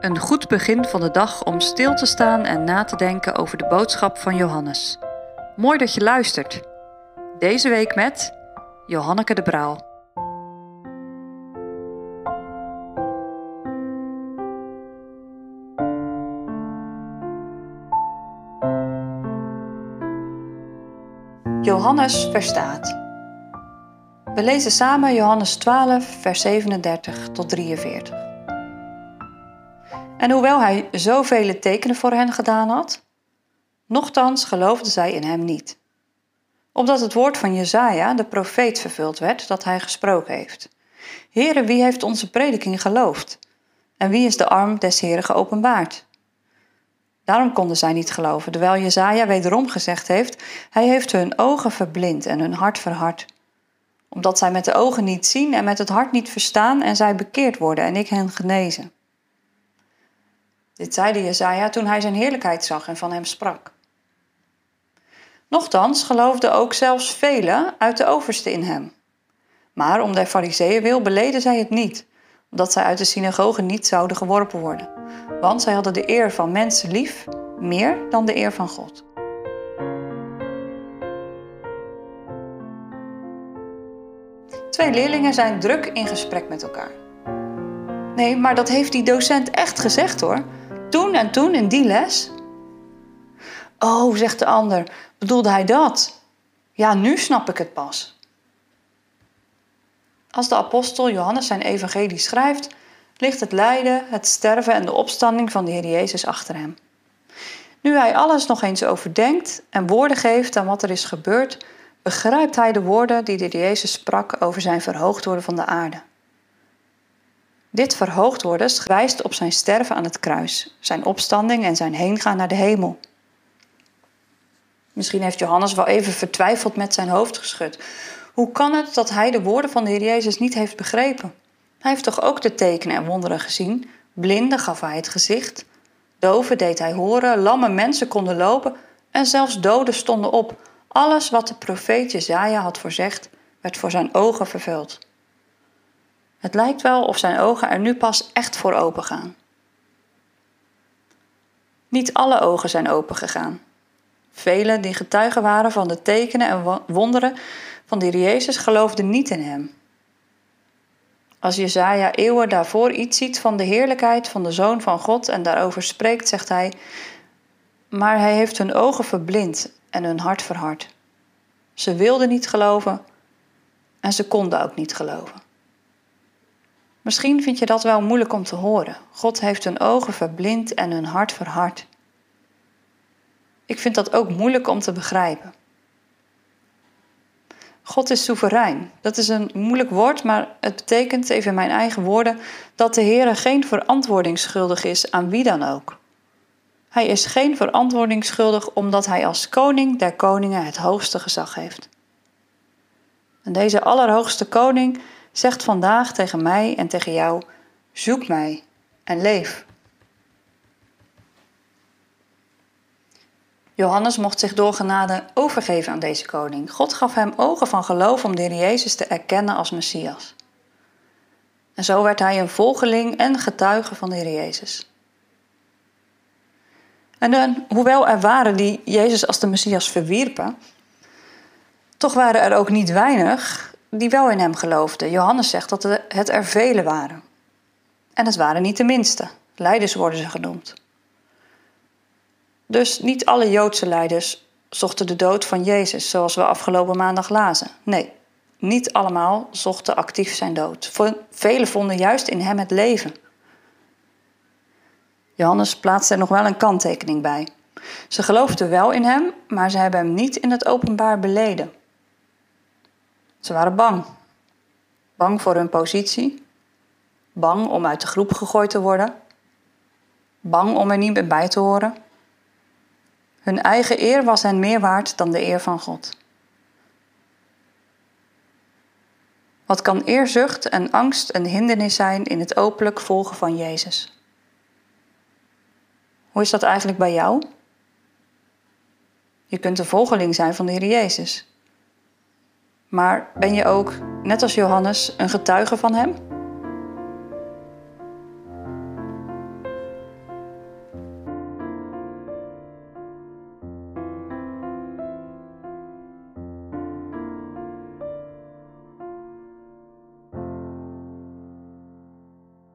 Een goed begin van de dag om stil te staan en na te denken over de boodschap van Johannes. Mooi dat je luistert. Deze week met Johanneke de Braal. Johannes verstaat. We lezen samen Johannes 12, vers 37 tot 43. En hoewel hij zoveel tekenen voor hen gedaan had, nochtans geloofden zij in hem niet. Omdat het woord van Jezaja, de profeet, vervuld werd dat hij gesproken heeft. Heere, wie heeft onze prediking geloofd? En wie is de arm des Heren geopenbaard? Daarom konden zij niet geloven, terwijl Jezaja wederom gezegd heeft: Hij heeft hun ogen verblind en hun hart verhard. Omdat zij met de ogen niet zien en met het hart niet verstaan en zij bekeerd worden en ik hen genezen. Dit zeide Jezaja toen hij zijn heerlijkheid zag en van hem sprak. Nochtans geloofden ook zelfs velen uit de overste in hem. Maar om der fariseeën wil beleden zij het niet, omdat zij uit de synagoge niet zouden geworpen worden. Want zij hadden de eer van mensen lief meer dan de eer van God. Twee leerlingen zijn druk in gesprek met elkaar. Nee, maar dat heeft die docent echt gezegd hoor. Toen en toen in die les. Oh, zegt de ander, bedoelde hij dat? Ja, nu snap ik het pas. Als de apostel Johannes zijn evangelie schrijft, ligt het lijden, het sterven en de opstanding van de Heer Jezus achter hem. Nu hij alles nog eens overdenkt en woorden geeft aan wat er is gebeurd, begrijpt hij de woorden die de Heer Jezus sprak over zijn verhoogd worden van de aarde. Dit verhoogd worden wijst op zijn sterven aan het kruis, zijn opstanding en zijn heengaan naar de hemel. Misschien heeft Johannes wel even vertwijfeld met zijn hoofd geschud. Hoe kan het dat hij de woorden van de Heer Jezus niet heeft begrepen? Hij heeft toch ook de tekenen en wonderen gezien? Blinden gaf hij het gezicht, doven deed hij horen, lamme mensen konden lopen en zelfs doden stonden op. Alles wat de profeet Jezaja had voorzegd, werd voor zijn ogen vervuld. Het lijkt wel of zijn ogen er nu pas echt voor open gaan. Niet alle ogen zijn opengegaan. Velen die getuigen waren van de tekenen en wonderen van Heer Jezus geloofden niet in hem. Als Jezaja eeuwen daarvoor iets ziet van de heerlijkheid van de Zoon van God en daarover spreekt, zegt hij: Maar hij heeft hun ogen verblind en hun hart verhard. Ze wilden niet geloven en ze konden ook niet geloven. Misschien vind je dat wel moeilijk om te horen. God heeft hun ogen verblind en hun hart verhard. Ik vind dat ook moeilijk om te begrijpen. God is soeverein. Dat is een moeilijk woord, maar het betekent, even in mijn eigen woorden, dat de Heer geen verantwoording schuldig is aan wie dan ook. Hij is geen verantwoording schuldig omdat hij als koning der koningen het hoogste gezag heeft. En deze allerhoogste koning zegt vandaag tegen mij en tegen jou: zoek mij en leef. Johannes mocht zich door genade overgeven aan deze koning. God gaf hem ogen van geloof om de Heer Jezus te erkennen als Messias. En zo werd hij een volgeling en getuige van de Heer Jezus. En dan, hoewel er waren die Jezus als de Messias verwierpen, toch waren er ook niet weinig die wel in hem geloofden. Johannes zegt dat het er vele waren. En het waren niet de minste. Leiders worden ze genoemd. Dus niet alle Joodse leiders zochten de dood van Jezus, zoals we afgelopen maandag lazen. Nee, niet allemaal zochten actief zijn dood. Velen vonden juist in hem het leven. Johannes plaatst er nog wel een kanttekening bij. Ze geloofden wel in hem, maar ze hebben hem niet in het openbaar beleden. Ze waren bang. Bang voor hun positie. Bang om uit de groep gegooid te worden. Bang om er niet meer bij te horen. Hun eigen eer was hen meer waard dan de eer van God. Wat kan eerzucht en angst een hindernis zijn in het openlijk volgen van Jezus? Hoe is dat eigenlijk bij jou? Je kunt een volgeling zijn van de Heer Jezus. Maar ben je ook, net als Johannes, een getuige van Hem?